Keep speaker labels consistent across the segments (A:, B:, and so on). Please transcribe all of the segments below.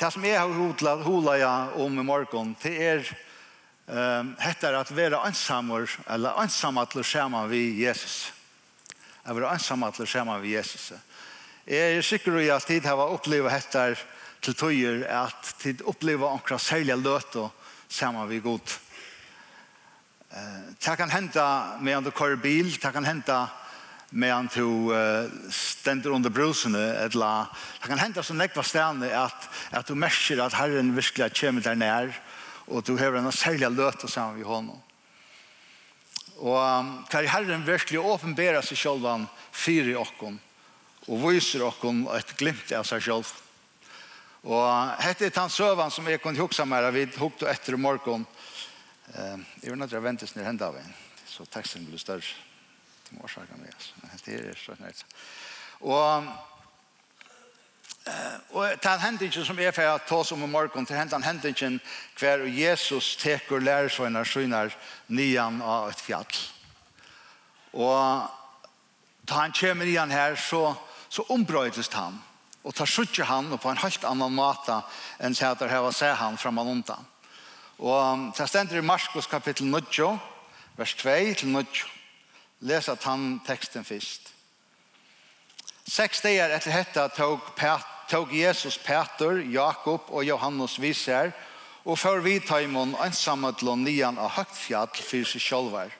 A: det som jeg har hula ja om i morgen, det er um, heter at være ansammer, eller ansammatler sammen vi Jesus. Jeg være ansammatler sammen vi Jesus. Jeg er sikker i at tid har opplevd hette til tøyer, at tid opplevd omkra særlig løt og sammen vi god. Uh, det kan hente med om du kører bil, det kan hente medan du uh, stender under brusene eller det kan hända så nekva stedene at, at du merker at Herren virkelig kommer der nær, og du har en særlig løte sammen med honom. Og um, där Herren verkligen åpenbärar sig självan fyra i okken og viser okken et glimt av seg selv. Og hette er hans søvann som jeg kunne huske meg, vid hukt och efter i morgon. Eh, jag vet inte att jag väntas när det av en. Så teksten blir større det må årsaka med, oss. Det er så nødt. Og og den hendingen som er for jeg ta som om morgen til den hendingen hver Jesus teker lærersvøyner syner nian av et fjall. Og da han kommer nian her så, så ombrøydes han. Og tar suttje han og på en helt annan måte enn til at det her var se han fram og undan. Og det stender i Marskos kapittel 9 vers 2 til 9 lesa tann teksten først. Seks dager etter hetta tog, tog Jesus Peter, Jakob og Johannes viser, og før vi tar imon ensamme til nian av høgt fjall for seg sjølver.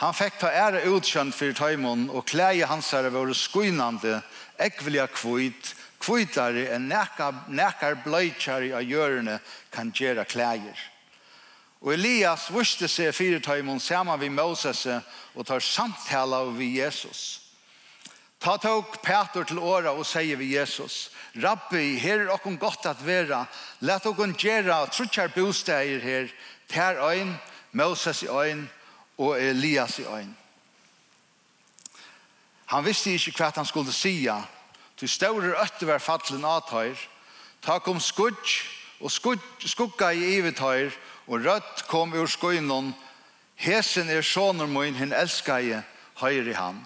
A: Han fikk ta ære utkjønt for tøymon, og klæje hans herre var skuinande, ekvelia kvitt, kvittare enn nekar bløytjare av hjørne kan gjøre klæjer. Klæjer. Og Elias vurste seg fire tøymon sammen vi Moses og tar samtale vi Jesus. Ta tog Peter til åra og sier vi Jesus, Rabbi, her er okkur godt at vera, let okkur gjerra trutjar bosteier her, ter øyn, Moses i øyn og Elias i øyn. Han visste ikke hva han skulle sia, til større øtte var fattelen atøyr, ta kom skudj og skugga i ivetøyr, Og rødt kom ur skoinon, hesen er soner min, hin elskar høyr i han.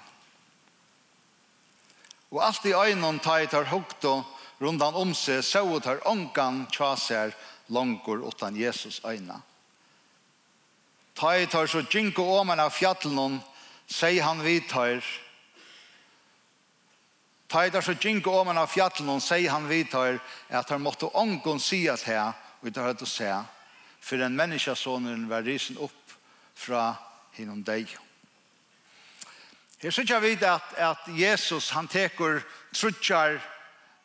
A: Og alt i øynene tar tar høgt og rundan om seg, så tar ångan tjaser langer utan Jesus øyne. Tar tar så djinko åmen av fjallen, sier han vi tar. Tar tar så djinko åmen av fjallen, sier han vi tar, at han måtte ångan si at her, og det har høyt å se, för en människa sonen var risen upp från hinnom dig. Her synes jeg vidt at, at Jesus han teker trutjar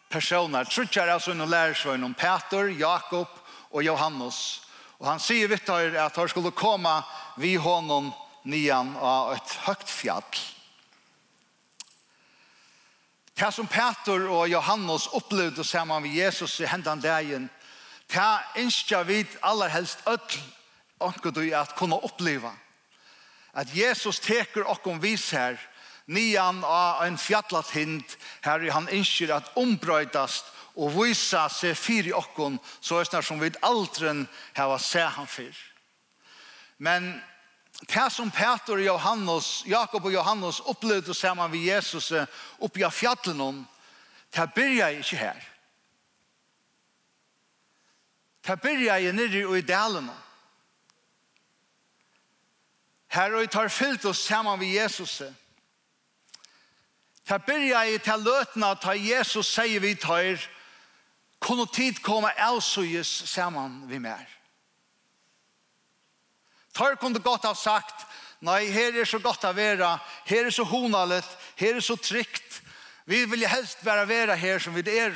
A: personer, trutjar altså noen lærersvøyne om Peter, Jakob og Johannes. Og han sier vidt her at han skulle komme vi honom nian av et høgt fjall. Det som Peter og Johannes opplevde sammen med Jesus i hendene dagen, Ta innskja vid aller helst öll ånko du at kunna oppleva. At Jesus teker okkom vis her nian av en fjallat hind her han innskjer at ombrøydast og visa seg fyri okkom så er snar som vid aldren heva se han fyr. Men Det som Peter og Johannes, Jakob og Johannes opplevde sammen med Jesus oppe i fjallet, det byrja ikke her. Ta byrja i nirri og i dalen. Her og i tar fyllt oss saman vi Jesus. Ta byrja i ta løtna ta Jesus sier vi tar kunne tid komme avsøyes saman vi mer. Tar kunne godt ha sagt Nei, her er så godt å være, her er så honalet, her er så trygt. Vi vil helst bare være her som vi er.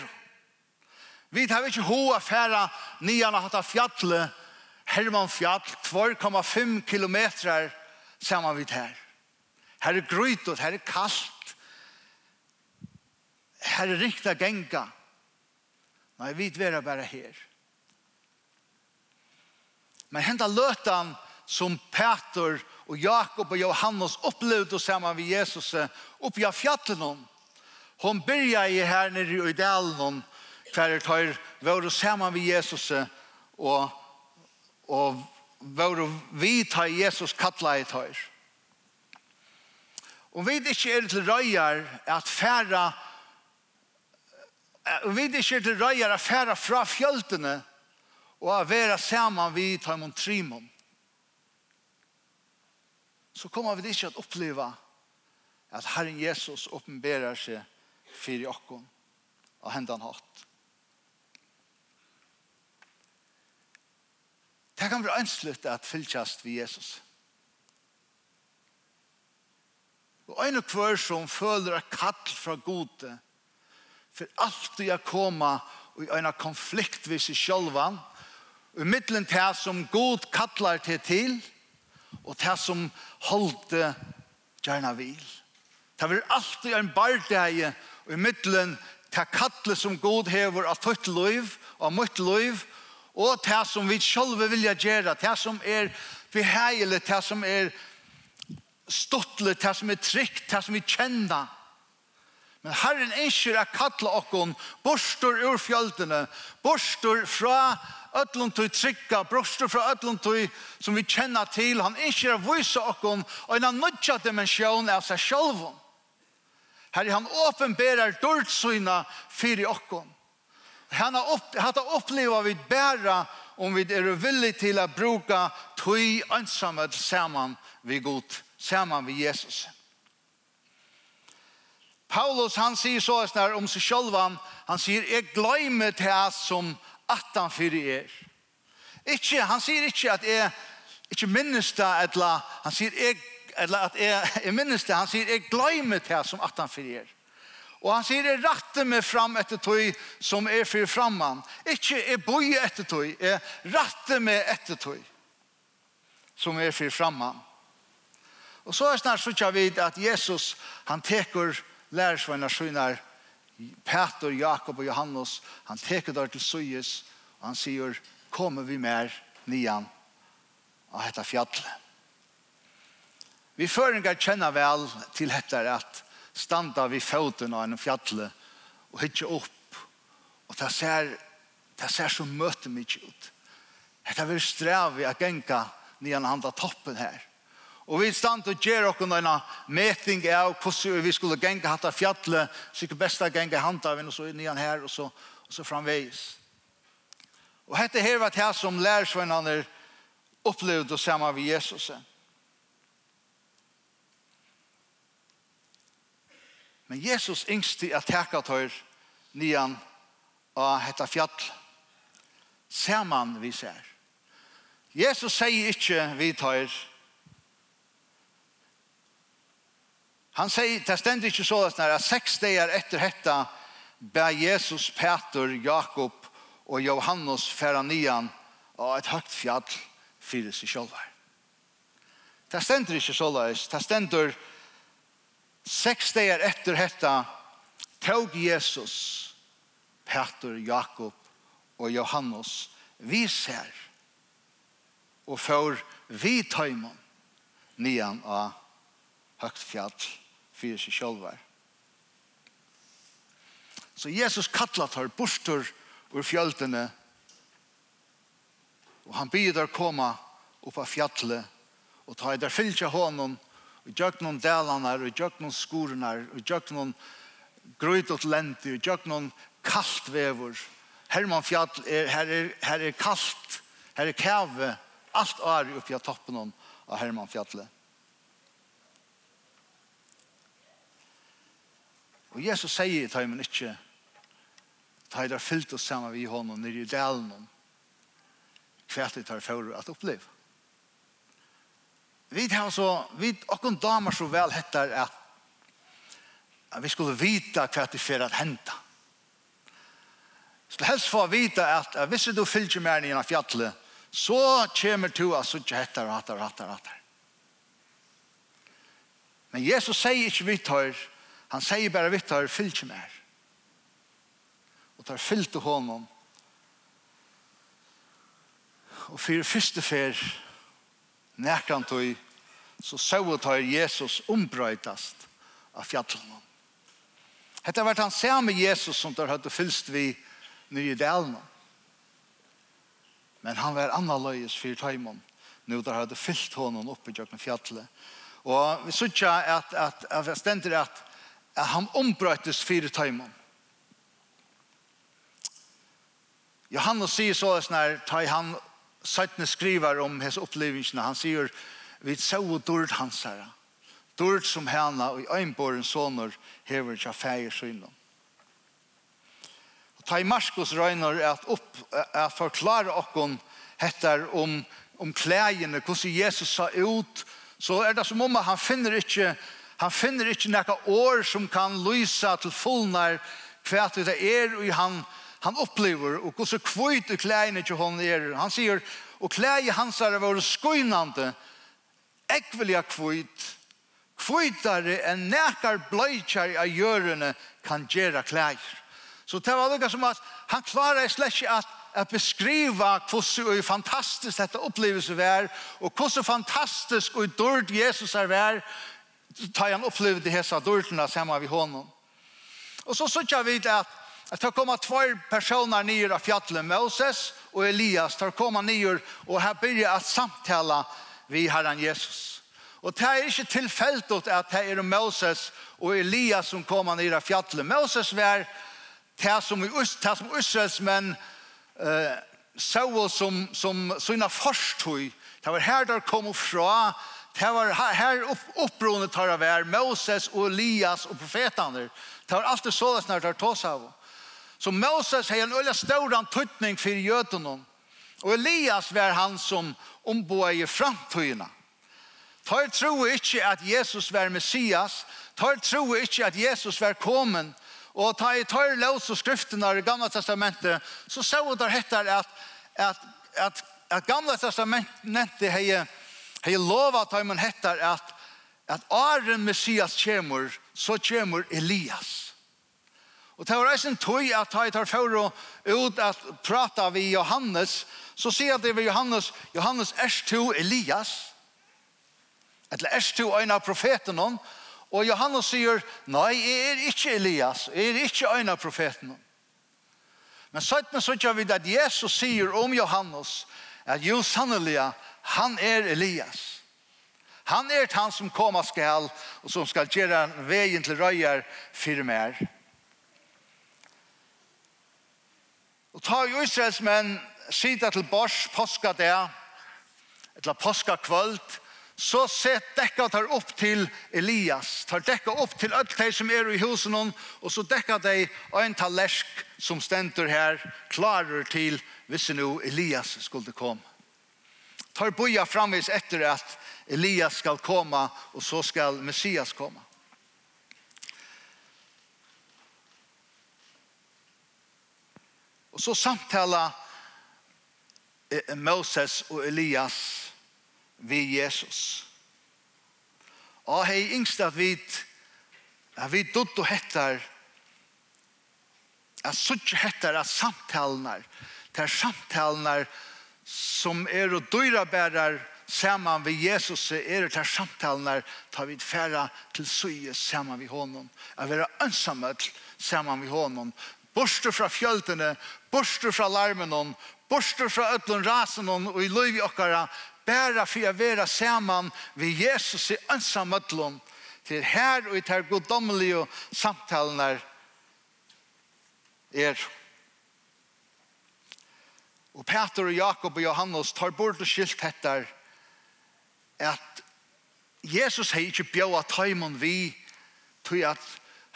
A: Vi tar ikke hoa færa nian hatt av fjallet, Herman fjall, 2,5 kilometer saman vid her. Her er grytot, her er kallt, her er rikta genga. Nei, vi vera bare her. Men henta løtan som Peter og Jakob og Johannes opplevde saman vid Jesus oppi av fjallet hon. Hon byrja i her nere i dalen færre tøyr våre saman med Jesus og, og våre vi tar Jesus kattla i tøyr. Og vi ikke er til røyer at færre vi ikke er til røyer at fære fra fjøltene og å være saman vi tar mon trimon. Så kommer vi ikke at oppleve at Herren Jesus åpenberer seg fyrir okkon og hendene hatt. Det kan være ønsligt at fylltjast vi Jesus. Og en og hver som føler et kall fra gode, for alltid å komme i en konflikt ved seg sjølvan, og middelen til som god kallar til til, og til som holde gjerne vil. Det vil alltid en bardeie, og i middelen til kallet som god hever av tøtt liv, av møtt liv, Og det som vi selv vilja gjøre, det som er behagelig, det som er stottelig, det som er trygt, det som vi kjenner. Men Herren ønsker å kalle oss bostor ur fjöldene, bostor fra ödlund til trygga, borster fra ödlund til som vi kjenner til. Han ønsker å vise oss og en nødja dimensjon av seg selv. Herre, han åpenberer dørtsøyna fyrir oss. Han har upp, hatt uppleva vi bära om vi är villiga till att bruka tog ensamma samman vi god, samman vi Jesus. Paulus han säger så här om sig själv. Han säger, jag glömmer det här som attan för er. Ikke, han säger inte att är inte minns det eller han säger jag eller att är jag minns det. Han säger, jag glömmer det här som attan för er. Og han sier, jeg rette meg fram etter tog som er for framman. Ikke jeg bøye etter tog, jeg rette meg etter tog som er for framman. Og så er snart så vi at Jesus, han teker lærersvenner sønner, Peter, Jakob og Johannes, han teker der til Søyes, og han sier, kommer vi mer nian av dette fjallet. Vi føringer kjenner vel til dette at standa vid foten av en fjallet og hitje opp. Og det ser, det ser så møte mye ut. Det vil streve å genka nian handa toppen her. Og vi stand og gjør oss en meting av hvordan vi skulle genka hatt av fjallet, sikkert besta genka handa av og så nian her og så, og så framvegis. Og dette her var det som lærersvennerne opplevde sammen med Jesus. Jesus. Men Jesus yngst til at teka tøyr nian av hetta fjall saman vi ser. Jesus sier ikkje vi tøyr Han sier, det stender ikke så at seks dager etter hetta ber Jesus, Peter, Jakob og Johannes færa nian av et høgt fjall fyrir seg sjálvar. Det stender ikke så løs. Det stender Seks dagar etter hetta tog Jesus Peter, Jakob og Johannes vi ser og får vi tøymon nian av högt fjall fyrir seg sjálvar. Så Jesus kallar tar bostur ur fjöldene og han byr der koma upp av fjallet og ta i der fylltja honom og og gjøknon delanar, og gjøknon skorenar, og gjøknon grøytot lenti, og gjøknon kallt vevor. Herman Fjall, er, her, er, her er kallt, her er kæve, alt er oppi av toppen av Herman Fjallet. Og Jesus sier til ham ikke, til der fyllt oss sammen vi hånden nere i delen, hva det tar for at oppleve vi har så, vi, okkon damer så vel hettar at, at vi skulle vita hva det for at henta. Skulle helst få vita at, at hvis du fylgjer mer i en fjallet, så kommer du at så suttje hettar, hattar, hattar, hattar. Men Jesus sier ikke vi tar, han sier bare vi tar, her, ikke mer. Og tar fyllt til honom. Og fyrir første fyrir, Nærkantøy, så såg tar Jesus ombrøytast av fjallene. Hette har vært han samme Jesus som der hadde fylst vi nye delene. Men han var annerledes for tøymon. Nå der hadde fyllt hånden oppe i Jøkken fjallet. Og vi sykja at, at, at, at at, at, at han ombrøytes for tøymon. Johannes sier så sånn tar han Søytene skriver om hans opplevelsene. Han sier, vi så dård hans herre. Dård som henne og øynbåren soner hever ikke feir synen. och ta i Marskos røyner at, opp, at forklare okken heter om, om klægene, hvordan Jesus sa ut, så er det som om han finner ikke Han finner ikke noen år som kan lysa til fullnær hva det er i han han upplever och hur så kvöjt och kläne till hon är. Han säger och kläje hans är vår skojnande ekveliga kvöjt kvöjtare än näkar blöjtjar av görene kan göra kläjer. Så det var lika som att han klarar släck att att beskriva hur fantastiskt detta upplevelse var och hur fantastiskt och dörd Jesus är var tar han upplevde dessa dörrarna samman vid honom. Och så såg vi att at det kommer två personer nyer av fjallet, Moses og Elias, det kommer nyer og her börjar att samtala vi herren Jesus. Og det er ikke tilfellet at det er Moses og Elias som kommer nyer av fjallet. Moses var det som, det som Israels menn eh, så som, som sina forstøy. Det var her der kom fra Det var her oppbrunnet tar av er Moses og Elias og profetene. Det var alltid så det snart tar tås av. Så Moses har en øyla stor tuttning for jøtunnen. Og Elias var han som omboa i framtøyna. Tar tro ikke at Jesus var Messias. Tar tro ikke at Jesus var kommen. Og ta i tar løs og skriftene i Gamla Testamentet, så så det heter at, at, at, at Gamla Testamentet har hei lova ta i man hettar at, at Aren Messias kjemur, så kjemur Elias. Og det var eisen tøy at han tar for å ut at prata vi Johannes, så sier det vi Johannes, Johannes er to Elias, eller er to en av profeten hon, og Johannes sier, nei, jeg er ikke Elias, jeg er ikke en av profeten hon. Men søttene så gjør vi at Jesus sier om Johannes, at jo sannelig, han er Elias. Han er han som kommer skal, og som skal gjøre veien til røyer firmer. Og ta jo Israels menn sida til bors påska der, eller påska kvöld, så sett dekka tar opp til Elias, tar dekka opp til öll de som er i husen hon, og så dekka de ein talersk som stendur her, klarer til hvis nu Elias skulle komme. Tar boja framvis etter at Elias skal komme, og så skal Messias komme. Og så samtala Moses og Elias vi Jesus. Og hei yngst at vi at vi dutt og hettar at suttje hettar at samtalenar til samtalenar som er og dyra bærar saman vi Jesus er til samtalenar tar vi færa til suje saman vi honom at vera ønsamøll saman vi honom borster fra fjøltene, borster fra larmen, borster fra ötlun rasen og i løyvi okkara, bæra for å være saman ved Jesus i ønsam ötlun, til her og i ter goddommelige samtalene er. Og Peter og Jakob og Johannes tar bort og skilt etter at Jesus hei ikke bjøa taimon vi, tog at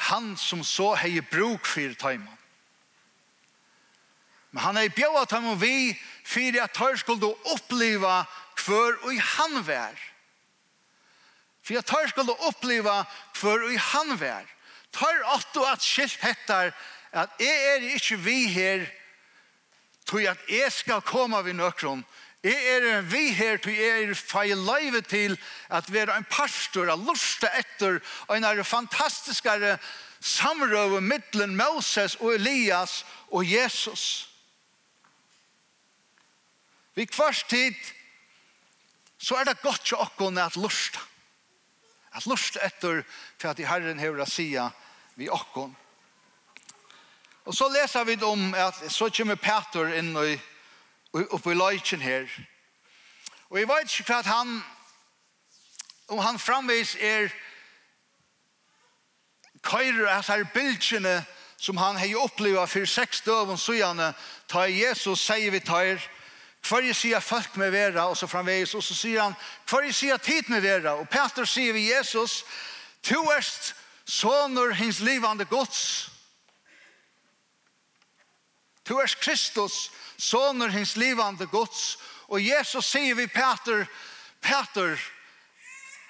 A: han som så hei bruk for taimon. Men han er bjøy at han vi for at han skulle oppleve hver og han vær. For at han skulle oppleva hver og han vær. Tar åtto at skilt hettar at jeg er ikke vi her tog at jeg skal komme vi nøkron. Jeg er vi her tog jeg er feil løyve til at være en pastor av lusta etter og en er fantastiskare samrøve mittlen Moses og Elias og Jesus. Vi kvarst tid, så er det godt til okkon at lusta. At lusta etter for at i Herren hever å sia vi okkon. Og så leser vi om at så kommer Peter inn i, oppe i løyken her. Og jeg vet ikke hva at han, om han framvis er køyre av her bildkjene som han har opplevd for seks døven søgjene, ta Jesus sier vi tar, Hver jeg sier folk med vera, og så framveis, og så sier han, hver jeg sier tid med vera, og Peter sier vi Jesus, to erst soner hins livande gods. To erst Kristus, soner hins livande gods. Og Jesus sier vi Peter, Peter,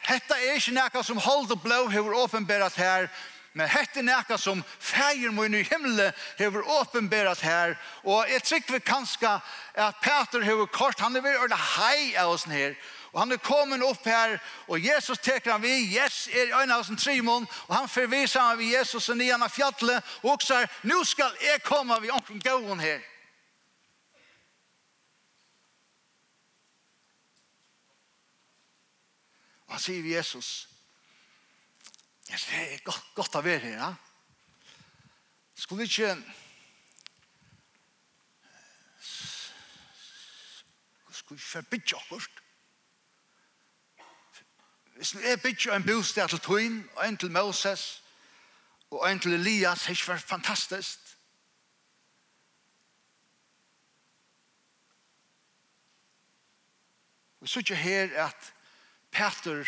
A: hetta er ikke nekka som hold og blå hever åpenbærat her, men Men hette nekka som feir mun i himmelen hever åpenberat her, og jeg trykker vi kanskje at Peter hever kort, han er veldig ordentlig hei av oss her, og han er kommet opp her, og Jesus teker han vi, yes, er øyne av sin trimon, og han forviser han vi Jesus og nian av fjallet, og også her, nu skal jeg komme vi omkring gåen her. Og han sier Jesus, Jeg sier, det er godt, godt å være her, ja. Skulle ikke... Skulle ikke forbidde akkurat. Hvis vi er bygd en bostad til Tøyen, og en til Moses, og en til Elias, det er ikke fantastisk. Vi sier ikke her at Peter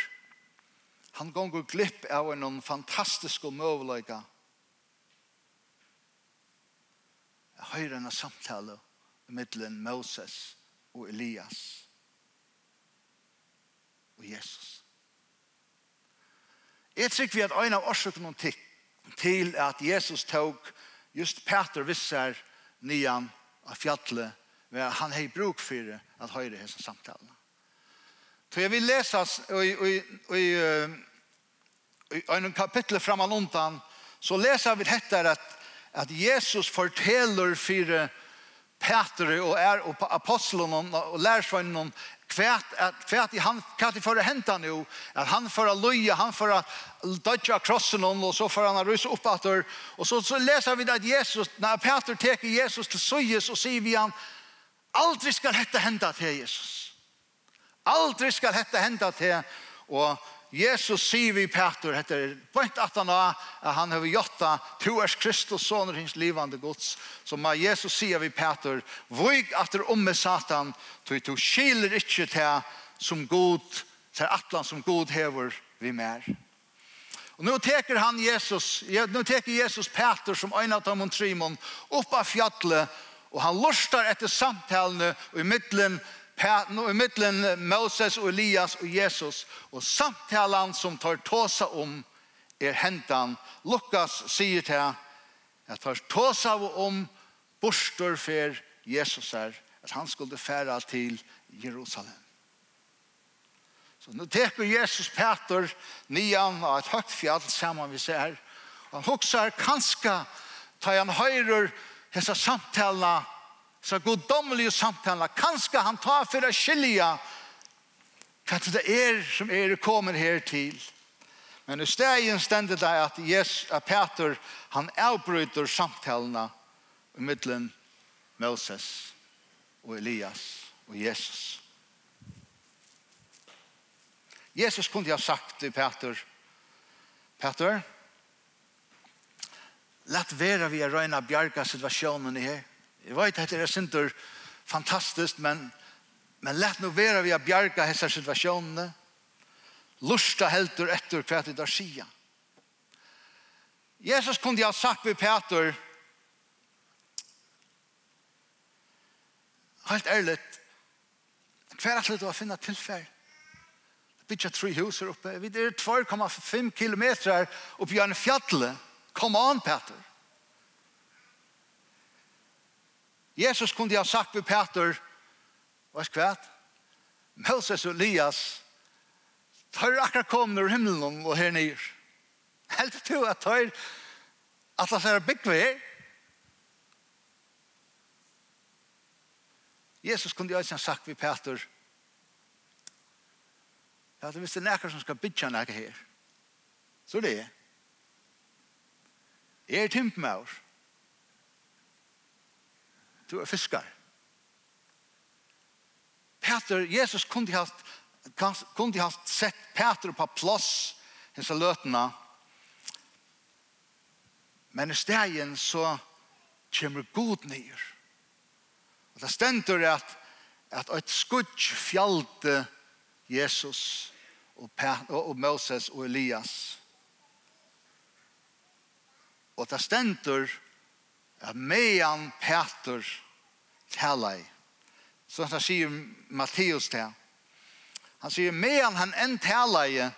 A: Han gonger glipp av en fantastisk møvløyga. Jeg hører en samtale mellom Moses og Elias og Jesus. Jeg tror vi at en av årsøkene til at Jesus tok just Peter Visser nian av fjallet men han har bruk for at høyre hese samtalen. Så jeg vil lese i, i, i, i i en kapitel framan undan så läser vi detta att att Jesus fortäller för Petre och är och aposteln och lärsvännerna kvärt att kvært i han kvært i förra hända nu att han förra løye han förra dødja krossen och så för han rysa upp att och så så läser vi att Jesus när Peter tar Jesus till søyes og sier vi han aldrig ska detta hända till Jesus. Aldrig ska detta hända till och Jesus sier vi Petur, heter point at han har, at han har gjort to er Kristus, soner hins livande gods, som at Jesus sier vi Peter, vøyg at det om med Satan, tog to skiler ikke til som god, til atlan som god hever vi mer. Og nå teker han Jesus, nå teker Jesus Peter som øyne av Montrymon, opp av fjallet, og han lustar etter samtalene og i middelen Her nå i middelen Moses og Elias og Jesus og samtalen som tar tåsa om er hentan. Lukas sier til at tar tåsa om bostor for Jesus her at han skulle færa til Jerusalem. Så nå teker Jesus Peter nian av et høyt fjall sammen vi ser. Han hokser kanska ta han høyrer hessa samtalen så goddomlige samtaler, kanskje han tar for å skilja hva det er som er kommer her til. Men i stedet stender det at, yes, at Peter, han avbryter samtalene i middelen Moses og Elias og Jesus. Jesus kunne ha sagt til Peter, Peter, Lett vera vi er røyne bjerga situasjonen i her. Jeg vet at det er sinter fantastisk, men, men lett nå være vi å bjerga hessa situasjonene. Lusta helter etter hva det er sida. Jesus kunne ha sagt ved Peter, helt ærlig, hva er det du har finnet tilfell? Bidja tre hus her oppe. Vi er 2,5 kilometer oppe i en fjall. Kom an, Peter. Jesus kunde ha sagt vid Peter, vad ska det? Moses och Elias tar akkurat kom ur himlen och här ner. Helt till att tar att det är bygg Jesus kunde ha sagt vid Peter, att det visste näkar som ska bytja näkar här. Så det är. Er timp med oss. Du er fiskar. Peter, Jesus kunde haft, kunde ha sett Peter på plats i så lötna. Men i stegen så kommer god nyr. Og det stender at, at et skudj fjallte Jesus og, Peter, og Moses og Elias. Og det stender at at mean Peter talai. Så han sier Matteus til. Han sier, mean han enn talai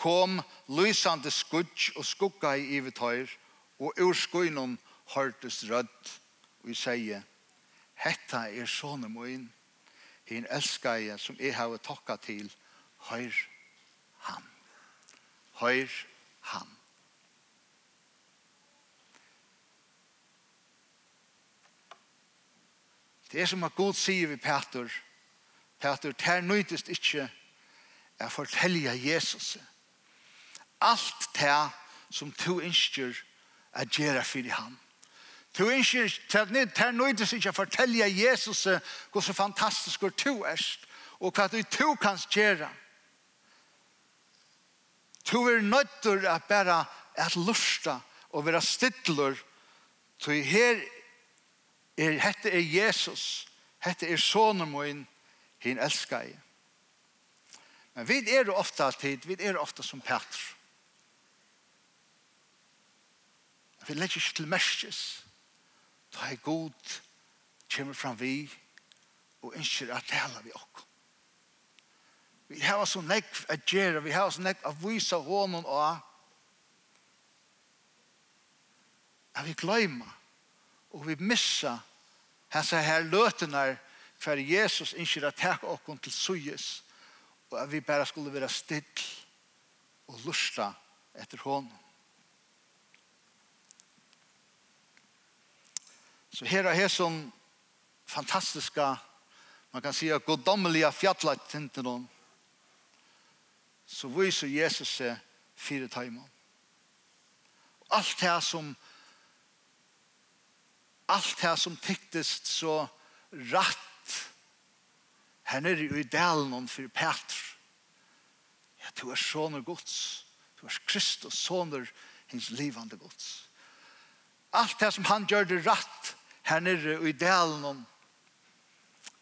A: kom lysande skudj og skugga i ivetøyr og ur skuinon hørtes rødt og sier, hetta er sånne moin, hin elskaie som jeg har takka til, høyr han. Høyr han. Det er som at Gud sier vi Petur, Petur, ter nøytist ikkje å fortelle Jesus. Alt det som to innskjer er gjerra fyrir ham. To innskjer, ter nøytist ikkje å fortelle Jesus hvor så fantastisk hvor to erst, og hva du to kan gjerra. To er nøytur at bare at lusta og være stidler, to her er, hette er Jesus, hette er sonen min, hin elskar jeg. Men vi er jo ofte alltid, vi er jo ofte som Petr. Vi legger ikke til merskes, da er god, kommer fram vi, og ønsker at tala vi okkur. Vi har så nekv at gjøre, vi har så nekv at vise hånden og at vi glemmer og vi missa hessa her løtene for Jesus innskir at takk okkon til suyes og at vi bare skulle være still og lusta etter hånden. Så her er her som fantastiska man kan säga godomliga fjallatintene så viser Jesus seg fire timer. Alt det som allt det som tyktest så rätt här nere i delen om for Petr. Ja, du er sånne gods. Du är Kristus, sånne hans livande gods. Allt det som han gör det rätt här nere i delen om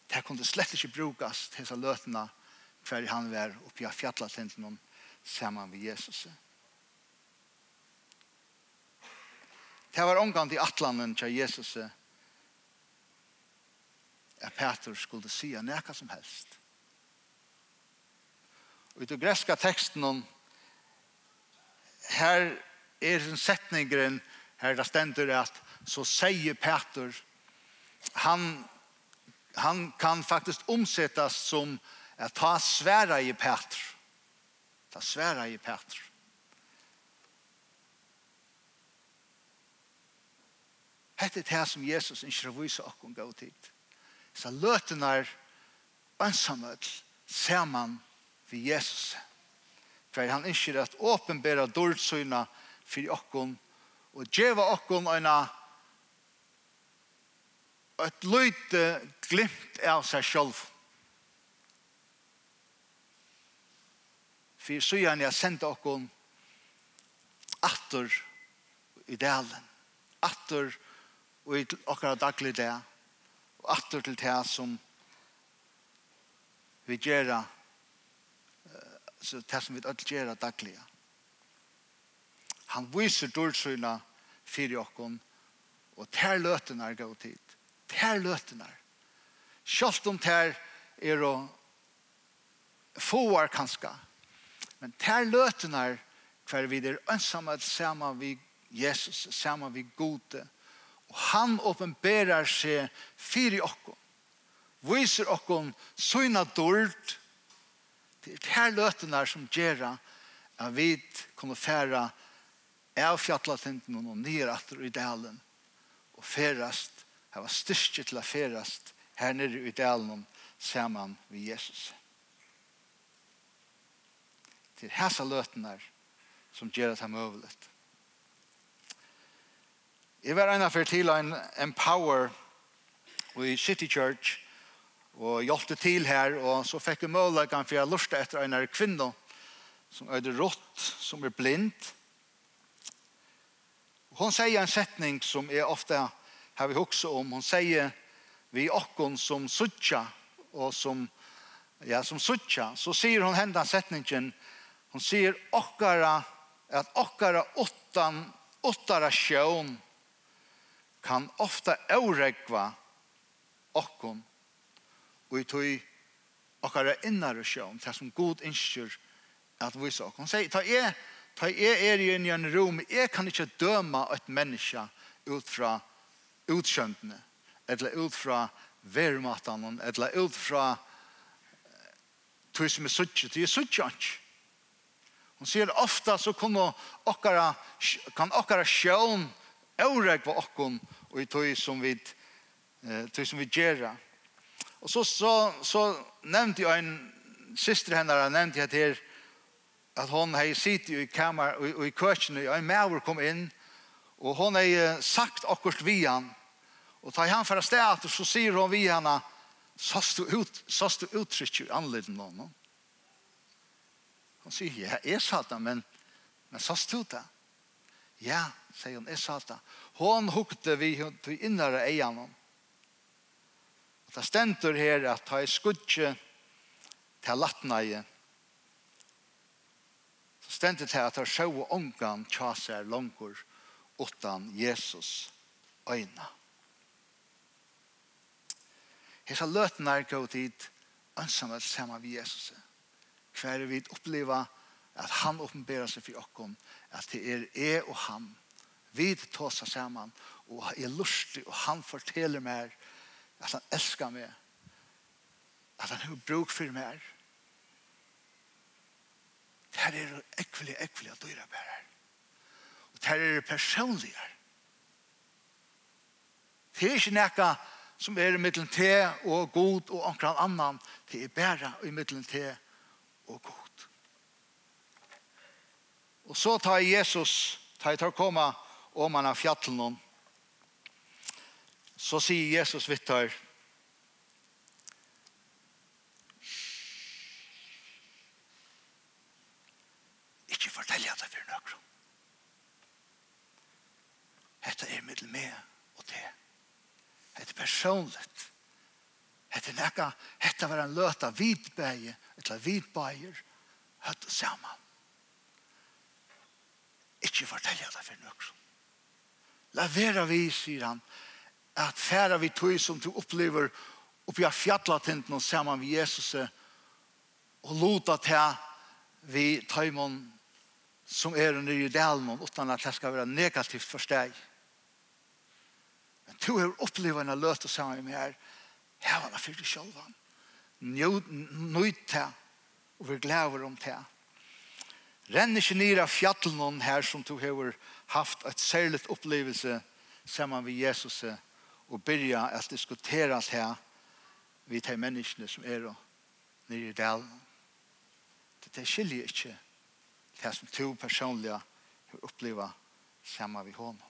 A: det kunde slett inte brukas till disse lötena för han var uppe i fjallatenten om samman med Jesus. Det var omgang til atlanen til Jesus at Peter skulle si nekka som helst. Og i den greska teksten om her er en setningren her det stender at så sier Peter han, han kan faktisk omsettes som at ta sværa i Peter ta sværa i Peter Hette det som Jesus ikke har vise okken gå tid. Så løten er ensamhet man ved Jesus. For han ikke er at åpenbæra dårdsøyna for okken og djeva okken en et løyte glimt av seg selv. For så gjerne jeg sendte okken atter i delen. Atter i og i akkurat daglig det, og atter til det som vi gjør, så det som vi alle gjør daglig. Han viser dårdsøyna fyrir okkon, og ter løtene er gått tid Ter løtene er. Sjalt om ter er å fåar kanska, men ter løtene er hver vi er ønsamme at sammen vi Jesus, sammen vi gode, Og han åpenberer seg fyrir okkom. Viser okkom søgna dård. Det her løtene som gjør at vi kommer færa av fjallatenten og nyer atter i dalen og færast hava styrke til å færast her nere i dalen saman vi Jesus. Til hæsa løtene som gjør at han det møvelet. Jeg var en affær til en Empower i City Church og hjelpte til her og så fikk jeg mulighet for jeg lurte etter en kvinne som er rått, som er blind. Hon sier en setning som jeg ofte har vi också om. Hon sier vi okkon som suttja og som ja, som suttja. Så sier hon hendan setningen hon sier okkara at okkara åttan åttara sjøen kan ofta åregva okkon og i tog okkara innare sjån, det som god innskjør at visa okkon. Han sier, ta jeg, ta jeg er i en rom, jeg kan ikke døma et menneske ut fra utskjøntene, eller ut fra vermatan, eller ut fra tog som er suttje, det er suttje ikke. Hon sier ofta så kunne okkara, kan okkara sjån åreg var okkon og i tog som vi tøy som vi gjerra. Og så, så, så nevnte jeg en syster henne, jeg nevnte jeg til at hon hei sitt i kamer og i køkken og en maver kom inn og hon hei sagt akkurat vi han og tar han fra stedet og så sier hon vi han sås du ut, sås du uttrykk i anledning noen henne sier ja, jeg sa det men, men sås du det Ja, sier hun, jeg sa det. Hun hukte vi til innere egen. Og det stender her at ta i skudje til latneie. Det stender det at ta sjå ångan tjaser langer utan Jesus øyne. Hesa løten er gå dit ønsamhet sammen med Jesus. Hver vi oppleva at han oppenberer seg for oss at det er jeg og han. Vi tar tåsa sammen, og er lustig, og han forteller meg at han elskar meg, at han har bruk for meg. Det her er ekvelig, ekvelig at dyra bærer. Og det her er personligere. Det er ikke nekka som er i middelen til og god og omkring annan. Det er bæra i middelen til og god. Og så tar Jesus, tar jeg tar komme om han av fjallen så sier Jesus vittar, ikke fortell jeg det for nøkron. Hette er middel med og til. Hette personligt. Hette nekka, hette var en løta vidbeie, eller vidbeier, høtt sammen. Ikke fortelle det for noe. La være vi, sier han, at fære vi tog som du opplever oppi av fjallatenten og sammen med Jesus og lota til vi tøymon som er under i dalmon utan at det skal være negativt for deg. Men du har opplevd en løte sammen med her her var det for deg selv. Nøyt til og vi gleder om til Renn ikke ned av fjallen her som du har haft et særligt opplevelse sammen med Jesus og begynne at diskutera alt her vi tar menneskene som er nere i delen. Det skiljer ikke det som du personlig har opplevd sammen med honom.